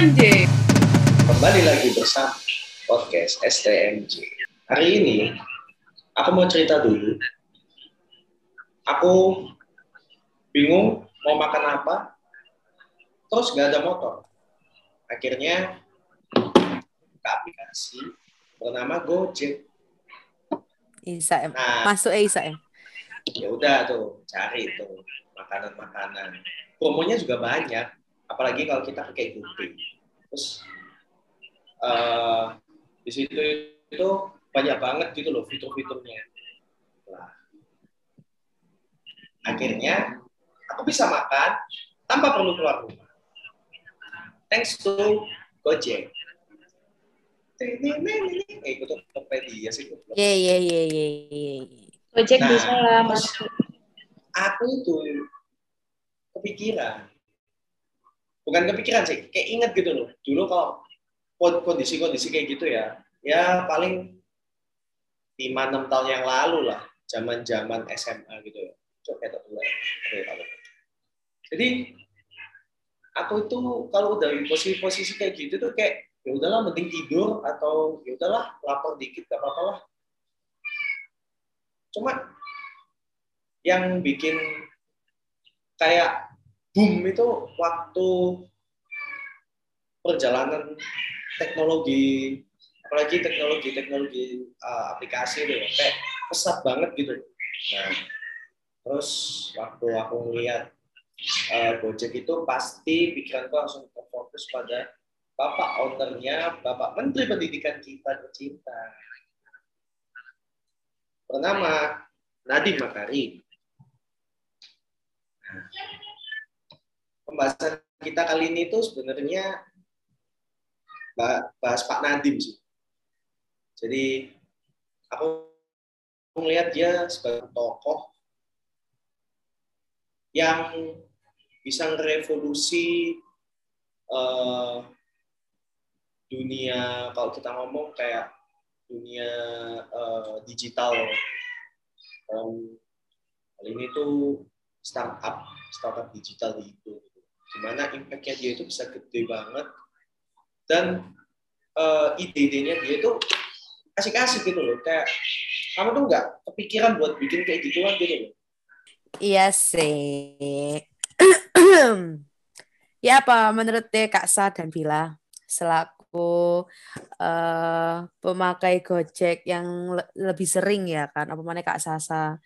STMJ. Kembali lagi bersama podcast STMJ. Hari ini aku mau cerita dulu. Aku bingung mau makan apa, terus gak ada motor. Akhirnya ke aplikasi bernama Gojek. Isa em. Nah, Masuk eh Isa em. ya udah tuh cari tuh makanan-makanan. Promonya juga banyak, apalagi kalau kita pakai GoPay. Terus eh di situ itu banyak banget gitu loh fitur-fiturnya. Nah, akhirnya aku bisa makan tanpa perlu keluar rumah. Thanks to Gojek. Eh, itu Tokopedia sih. Ye ye ye ye ye. Gojek Nah, bisa lah, Mas. aku itu kepikiran bukan kepikiran sih kayak inget gitu loh. Dulu kalau kon- kondisi-kondisi kayak gitu ya ya paling 5-6 tahun yang lalu lah zaman zaman SMA gitu ya. Coba kita dulu jadi aku itu kalau udah posisi-posisi kayak gitu tuh kayak ya udahlah mending tidur atau ya udahlah lapar dikit gak apa-apa lah. Cuma yang bikin kayak boom itu waktu perjalanan teknologi apalagi teknologi teknologi uh, aplikasi itu ya kayak pesat banget gitu. Nah terus waktu aku ngeliat uh, Gojek itu pasti pikiranku langsung terfokus pada bapak ownernya bapak menteri pendidikan kita tercinta bernama Nadiem Makarim. Pembahasan kita kali ini tuh sebenarnya bahas Pak Nadiem sih. Jadi aku melihat dia sebagai tokoh yang bisa merevolusi eh, dunia kalau kita ngomong kayak dunia eh, digital. Um, hal ini tuh startup startup digital itu gimana impact-nya dia itu bisa gede banget dan uh, ide-idenya dia itu asik-asik gitu loh kayak kamu tuh nggak kepikiran buat bikin kayak gituan gitu loh Iya sih. ya apa menurut deh Kak Sa dan Bila selaku eh, pemakai Gojek yang le- lebih sering ya kan apa mana Kak Sasa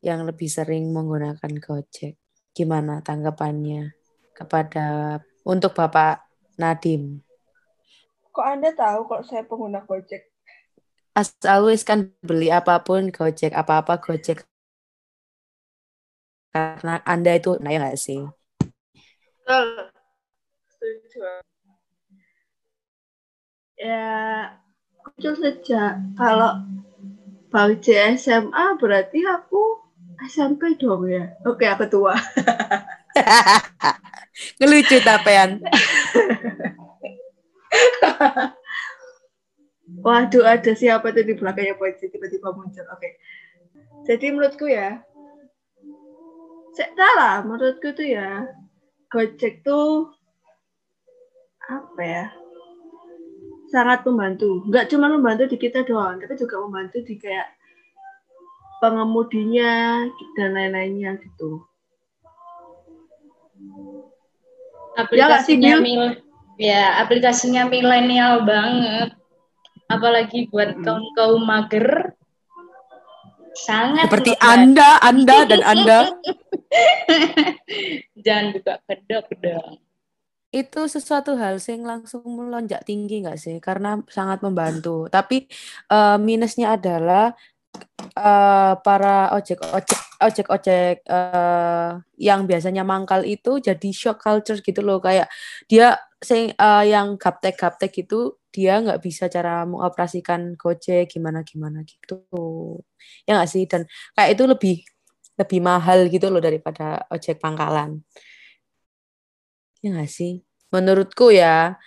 yang lebih sering menggunakan Gojek. Gimana tanggapannya kepada untuk Bapak Nadim? Kok Anda tahu kalau saya pengguna Gojek? As always kan beli apa pun Gojek, apa-apa Gojek. Karena Anda itu, nah ya nggak sih? Betul. Setuju. Ya, muncul sejak kalau Bauji SMA berarti aku SMP dong ya. Oke, aku tua. Ngelucu tapean. Waduh, ada siapa tuh di belakangnya Bauji tiba-tiba muncul. Oke. Jadi menurutku ya, saya salah, menurutku tuh ya, Gojek tuh apa ya? Sangat membantu. Nggak cuma membantu di kita doang, tapi juga membantu di kayak pengemudinya dan lain-lainnya gitu. Ya Aplikasinya mil ya, aplikasinya milenial banget. Apalagi buat Mm-mm. kaum kaum mager. Sangat Seperti ngebantu. Anda, Anda, dan Anda. Jangan buka kedok dong. Itu sesuatu hal yang langsung melonjak tinggi nggak sih? Karena sangat membantu. Tapi eh, minusnya adalah eh, para ojek ojek ojek ojek eh, yang biasanya mangkal itu jadi shock culture gitu loh. Kayak dia sing eh, yang gaptek gaptek gitu dia nggak bisa cara mengoperasikan gojek gimana gimana gitu. Ya nggak sih? Dan kayak itu lebih lebih mahal gitu loh daripada ojek pangkalan. Ya nggak sih? Menurutku ya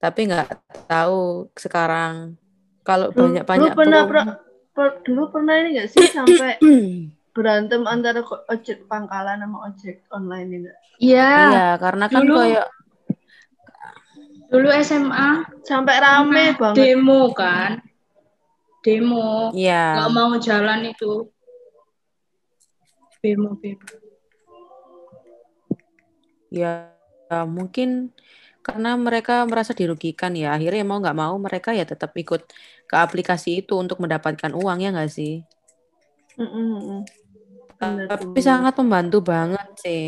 tapi nggak tahu sekarang. Kalau banyak banyak dulu pernah, pernah- per- dulu pernah ini nggak sih sampai berantem antara ojek pangkalan sama ojek online ini nggak? Iya. Iya, karena kan Dulu- kayak Dulu SMA Sampai rame banget. demo kan. Demo. Iya. Nggak mau jalan itu. Demo, demo. Ya, ya, mungkin karena mereka merasa dirugikan ya. Akhirnya mau nggak mau mereka ya tetap ikut ke aplikasi itu untuk mendapatkan uang ya nggak sih? Mm, mm, Tapi sangat membantu banget sih.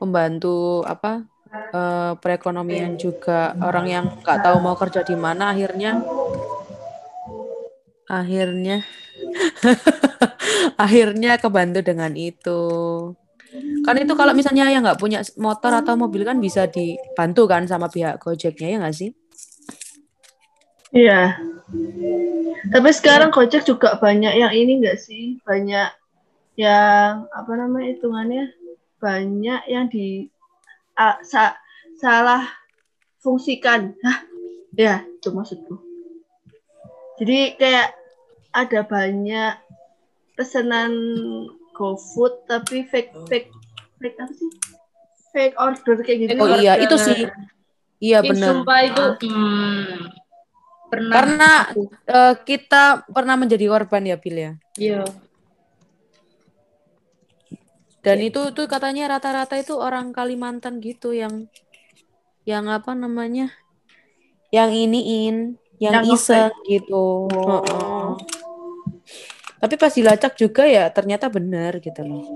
Membantu apa eh, perekonomian juga orang yang nggak tahu mau kerja di mana akhirnya akhirnya akhirnya kebantu dengan itu. Kan itu kalau misalnya yang nggak punya motor atau mobil kan bisa dibantu kan sama pihak Gojeknya ya nggak sih? Iya. Tapi sekarang Gojek juga banyak yang ini enggak sih? Banyak yang apa namanya hitungannya? Banyak yang di ah, sa- salah fungsikan. Hah? Ya, itu maksudku. Jadi kayak ada banyak pesanan GoFood tapi fake fake fake apa sih? Fake order kayak gitu. Oh iya, order. itu sih. Iya benar. Sumpah itu hmm, pernah Karena aku. eh, kita pernah menjadi korban ya, Bil ya. Iya. Dan itu tuh katanya rata-rata itu orang Kalimantan gitu yang yang apa namanya? Yang iniin, yang, Yang iseng gitu. Heeh. Tapi pas dilacak juga ya ternyata benar gitu loh.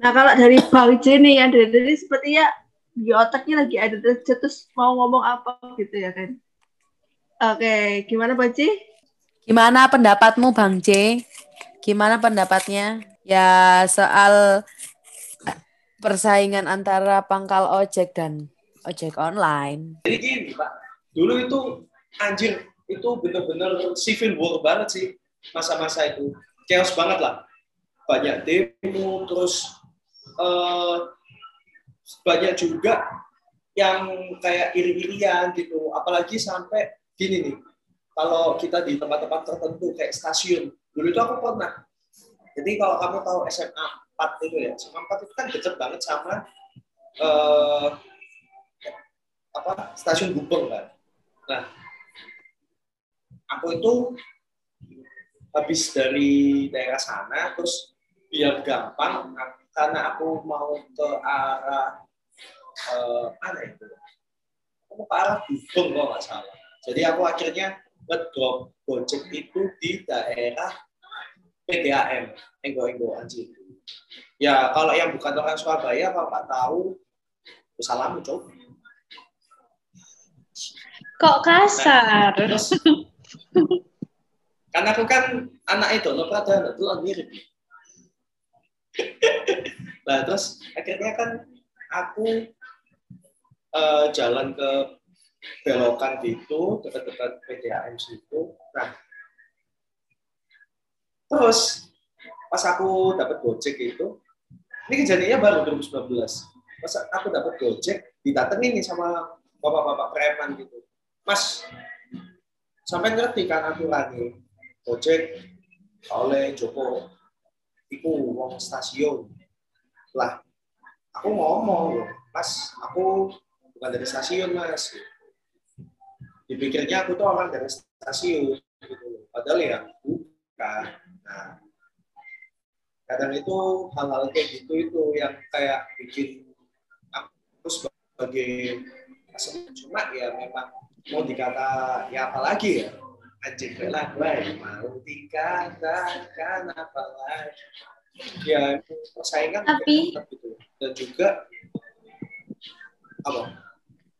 Nah kalau dari Bang Jenny yang dari tadi sepertinya di otaknya lagi ada terus mau ngomong apa gitu ya kan? Oke, gimana Pak Ci? Gimana pendapatmu Bang C? Gimana pendapatnya? Ya soal eh, persaingan antara pangkal ojek dan ojek online. Jadi gini Pak, dulu itu anjir itu bener-bener civil war banget sih masa-masa itu. Chaos banget lah. Banyak demo, terus eh, banyak juga yang kayak iri-irian gitu. Apalagi sampai gini nih, kalau kita di tempat-tempat tertentu kayak stasiun, dulu itu aku pernah. Jadi kalau kamu tahu SMA 4 itu ya, SMA 4 itu kan deket banget sama eh, apa stasiun Gubeng kan. Nah, aku itu habis dari daerah sana, terus biar gampang, karena aku mau ke arah eh, mana itu? Aku ke arah Gubeng kalau nggak salah. Jadi aku akhirnya ngedrop Gojek itu di daerah PDAM, Enggo-Enggo anjing. Ya kalau yang bukan orang Surabaya, kalau nggak tahu, salam coba. Kok kasar? Terus karena aku kan anak itu, no Pradana, itu kan mirip. Nah terus akhirnya kan aku eh, jalan ke belokan gitu dekat-dekat PDAM situ. Nah terus pas aku dapat gojek itu, ini kejadiannya baru 2019. Pas aku dapat gojek, didatengin nih sama bapak-bapak preman gitu. Mas, sampai ngerti kan aku lagi gojek oleh Joko iku wong stasiun. Lah aku ngomong mas aku bukan dari stasiun mas. Dipikirnya aku tuh orang dari stasiun gitu. padahal ya bukan. Nah kadang itu hal-hal kayak gitu itu yang kayak bikin aku sebagai cuma ya memang mau dikata ya apa lagi ya anjing lah baik. Mau dikatakan apa lagi? Ya persaingan Tapi- gitu. Dan juga apa?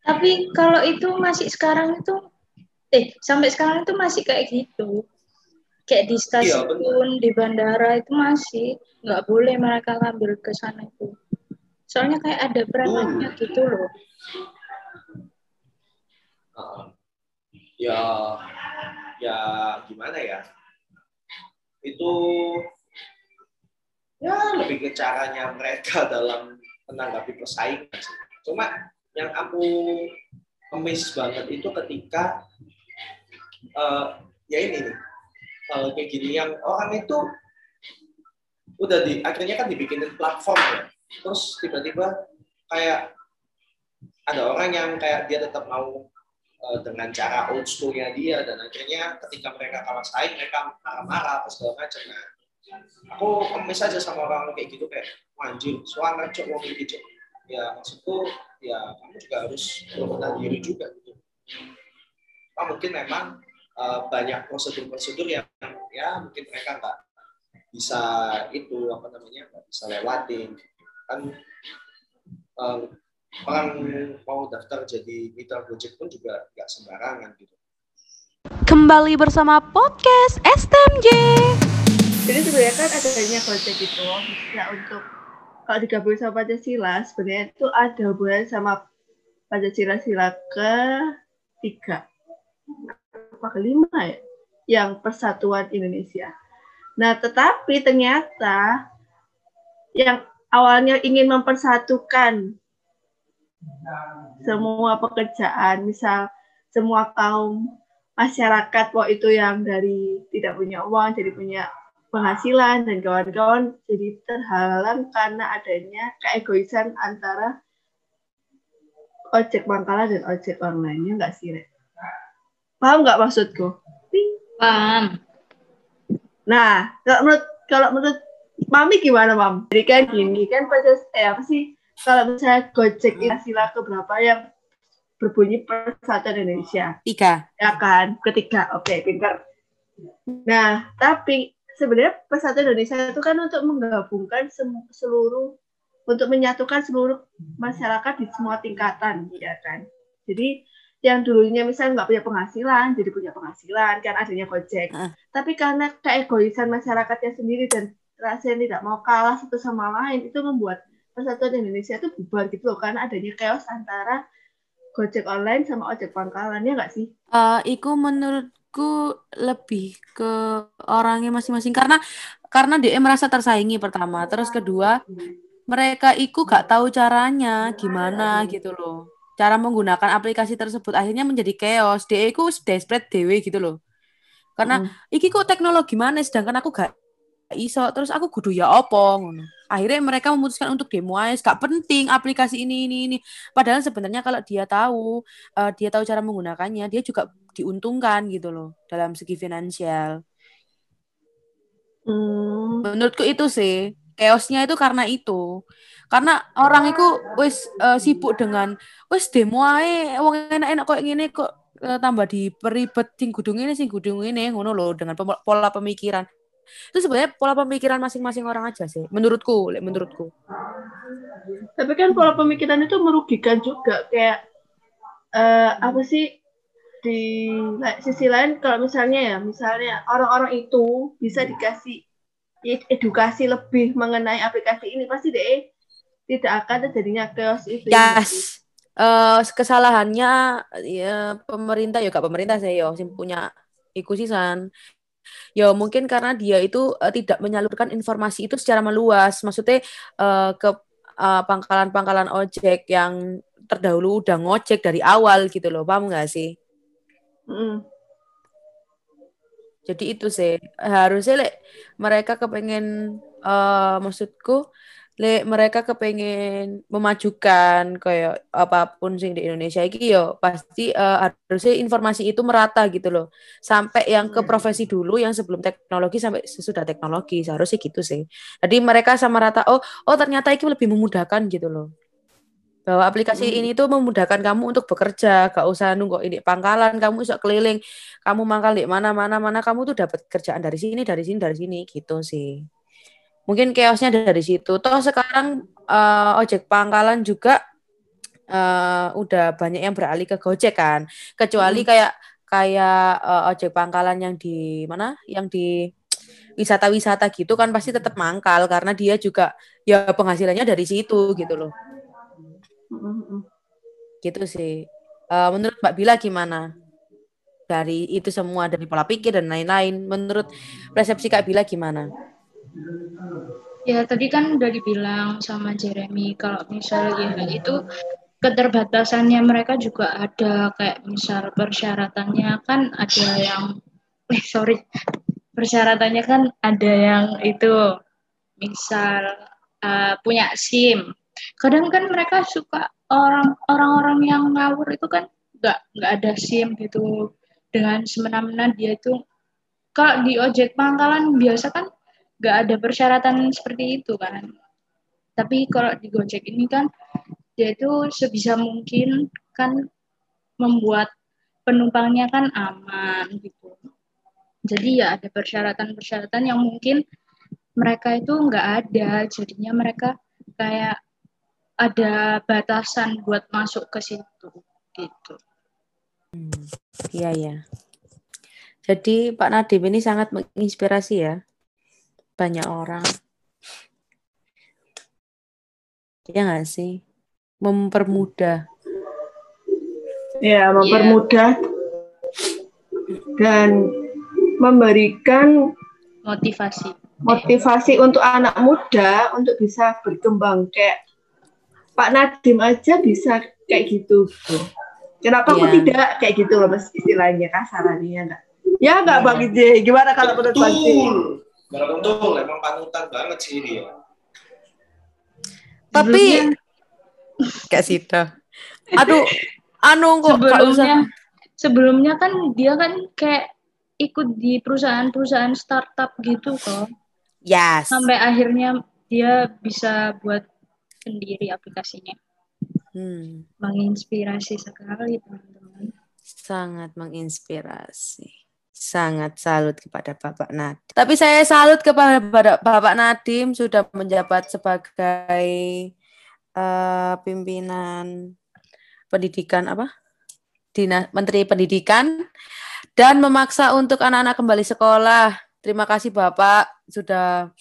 Tapi kalau itu masih sekarang itu, eh sampai sekarang itu masih kayak gitu. Kayak di Iya, stasiun, di bandara itu masih. Nggak boleh mereka ngambil ke sana itu. Soalnya kayak ada premannya gitu loh. Uh, ya ya gimana ya itu ya lebih ke caranya mereka dalam menanggapi persaingan sih. Cuma yang aku miss banget itu ketika eh, ya ini nih hal kayak gini yang orang itu udah di akhirnya kan dibikinin platform ya terus tiba-tiba kayak ada orang yang kayak dia tetap mau uh, dengan cara old schoolnya dia dan akhirnya ketika mereka kalah saing mereka marah-marah apa segala macam. Nah aku kemis aja sama orang kayak gitu kayak anjir suara cok wong gitu cok ya maksudku ya kamu juga harus berbenah diri juga gitu. Nah, mungkin memang uh, banyak prosedur-prosedur yang ya mungkin mereka nggak bisa itu apa namanya nggak bisa lewatin. Kan uh, orang mau daftar jadi mitra Gojek pun juga nggak sembarangan gitu. Kembali bersama podcast STMJ. Jadi sebenarnya kan adanya Gojek itu ya untuk kalau digabung sama Pancasila sebenarnya itu ada hubungan sama Pancasila sila ke tiga apa kelima ya yang persatuan Indonesia. Nah tetapi ternyata yang awalnya ingin mempersatukan semua pekerjaan, misal semua kaum masyarakat waktu itu yang dari tidak punya uang jadi punya penghasilan dan kawan-kawan jadi terhalang karena adanya keegoisan antara ojek pangkalan dan ojek online ya nggak sih Rek? paham nggak maksudku Paham. nah kalau menurut kalau menurut mami gimana mam jadi kan gini kan pada eh apa sih kalau misalnya Gojek ini sila ke berapa yang berbunyi Persatuan Indonesia? Tiga. Ya kan? Ketiga. Oke, pintar. Nah, tapi sebenarnya Persatuan Indonesia itu kan untuk menggabungkan seluruh untuk menyatukan seluruh masyarakat di semua tingkatan, ya kan? Jadi yang dulunya misalnya nggak punya penghasilan, jadi punya penghasilan kan adanya Gojek. Uh. Tapi karena keegoisan masyarakatnya sendiri dan rasanya tidak mau kalah satu sama lain, itu membuat persatuan Indonesia itu bubar gitu loh karena adanya chaos antara Gojek online sama ojek pangkalan ya nggak sih? Uh, iku menurutku lebih ke orangnya masing-masing karena karena dia merasa tersaingi pertama, terus kedua mereka iku gak tahu caranya gimana gitu loh. Cara menggunakan aplikasi tersebut akhirnya menjadi chaos. Dia iku desperate dewe gitu loh. Karena mm. iki kok teknologi mana sedangkan aku gak iso. Terus aku kudu ya opo ngono. Akhirnya mereka memutuskan untuk demo aja. Gak penting aplikasi ini ini ini. Padahal sebenarnya kalau dia tahu uh, dia tahu cara menggunakannya dia juga diuntungkan gitu loh dalam segi finansial. Hmm. menurutku itu sih chaosnya itu karena itu. Karena orang itu wis uh, sibuk dengan wis demo aja wong enak-enak kok gini kok uh, tambah diperibet sing gudung ini sing gudung ini ngono loh dengan pola pemikiran itu sebenarnya pola pemikiran masing-masing orang aja sih menurutku menurutku. Tapi kan pola pemikiran itu merugikan juga kayak uh, apa sih di sisi lain kalau misalnya ya misalnya orang-orang itu bisa dikasih edukasi lebih mengenai aplikasi ini pasti deh tidak akan terjadinya chaos itu. Yes. Uh, kesalahannya ya pemerintah ya gak pemerintah sih yo punya ikusisan Ya mungkin karena dia itu uh, tidak menyalurkan informasi itu secara meluas. Maksudnya uh, ke pangkalan pangkalan-pangkalan ojek yang terdahulu udah ngojek dari awal gitu loh, paham nggak sih? Mm. Jadi itu sih harusnya le, mereka kepengen uh, maksudku le mereka kepengen memajukan kayak apa pun sih di Indonesia iki yo pasti uh, harusnya informasi itu merata gitu loh. Sampai yang ke profesi dulu yang sebelum teknologi sampai sesudah teknologi seharusnya gitu sih. Jadi mereka sama rata oh oh ternyata itu lebih memudahkan gitu loh. Bahwa aplikasi hmm. ini tuh memudahkan kamu untuk bekerja gak usah nunggu ini pangkalan kamu bisa keliling kamu mangkal di mana mana mana kamu tuh dapat kerjaan dari sini dari sini dari sini gitu sih mungkin chaosnya dari situ. Toh sekarang uh, ojek pangkalan juga uh, udah banyak yang beralih ke gojek kan. Kecuali hmm. kayak kayak uh, ojek pangkalan yang di mana? Yang di wisata-wisata gitu kan pasti tetap mangkal karena dia juga ya penghasilannya dari situ gitu loh. Gitu sih. Uh, menurut Mbak Bila gimana? Dari itu semua dari pola pikir dan lain-lain. Menurut persepsi Kak Bila gimana? Ya tadi kan udah dibilang sama Jeremy kalau misalnya itu keterbatasannya mereka juga ada. Kayak misal persyaratannya kan ada yang eh sorry persyaratannya kan ada yang itu misal uh, punya SIM. Kadang kan mereka suka orang orang-orang yang ngawur itu kan nggak nggak ada sim gitu. Dengan semena-mena dia itu kalau di ojek pangkalan biasa kan nggak ada persyaratan seperti itu kan tapi kalau di Gojek ini kan dia itu sebisa mungkin kan membuat penumpangnya kan aman gitu jadi ya ada persyaratan-persyaratan yang mungkin mereka itu nggak ada jadinya mereka kayak ada batasan buat masuk ke situ gitu. Hmm, iya ya. Jadi Pak Nadim ini sangat menginspirasi ya banyak orang. Ya nggak sih? Mempermudah. Ya, mempermudah yeah. dan memberikan motivasi motivasi untuk anak muda untuk bisa berkembang kayak Pak Nadim aja bisa kayak gitu. Kenapa yeah. aku iya. tidak kayak gitu loh mas istilahnya kasarannya ya enggak? Ya enggak yeah. Bang J. Gimana kalau menurut Bang J? Betul, emang panutan banget sih dia. Tapi kayak situ. Aduh, anu kok sebelumnya sebelumnya kan dia kan kayak ikut di perusahaan-perusahaan startup gitu kok. Yes. Sampai akhirnya dia bisa buat sendiri aplikasinya. Hmm. Menginspirasi sekali teman-teman. Sangat menginspirasi. Sangat salut kepada Bapak Nadim. Tapi saya salut kepada Bapak Nadim sudah menjabat sebagai uh, pimpinan pendidikan apa? Dinas Menteri Pendidikan dan memaksa untuk anak-anak kembali sekolah Terima kasih Bapak sudah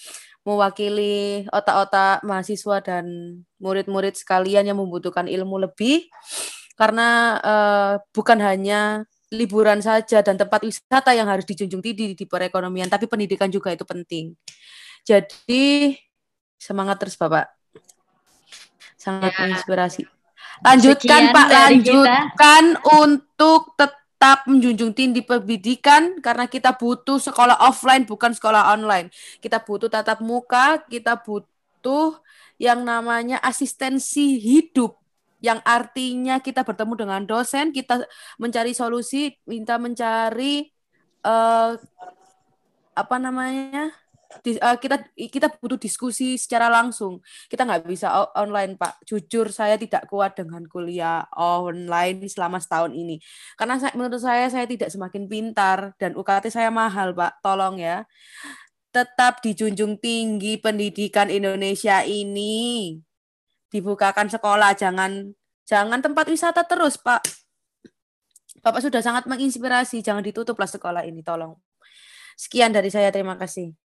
mewakili otak-otak mahasiswa dan murid-murid sekalian yang membutuhkan ilmu lebih karena uh, bukan hanya liburan saja dan tempat wisata yang harus dijunjung tinggi di perekonomian tapi pendidikan juga itu penting. Jadi semangat terus Bapak. Sangat ya. menginspirasi. Lanjutkan Sekian Pak, lanjutkan kita. untuk tetap tetap menjunjung tinggi pendidikan karena kita butuh sekolah offline bukan sekolah online. Kita butuh tatap muka, kita butuh yang namanya asistensi hidup yang artinya kita bertemu dengan dosen, kita mencari solusi, minta mencari uh, apa namanya? di, uh, kita kita butuh diskusi secara langsung. Kita nggak bisa online, Pak. Jujur saya tidak kuat dengan kuliah online selama setahun ini. Karena saya, menurut saya saya tidak semakin pintar dan UKT saya mahal, Pak. Tolong ya. Tetap dijunjung tinggi pendidikan Indonesia ini. Dibukakan sekolah, jangan jangan tempat wisata terus, Pak. Bapak sudah sangat menginspirasi, jangan ditutuplah sekolah ini, tolong. Sekian dari saya, terima kasih.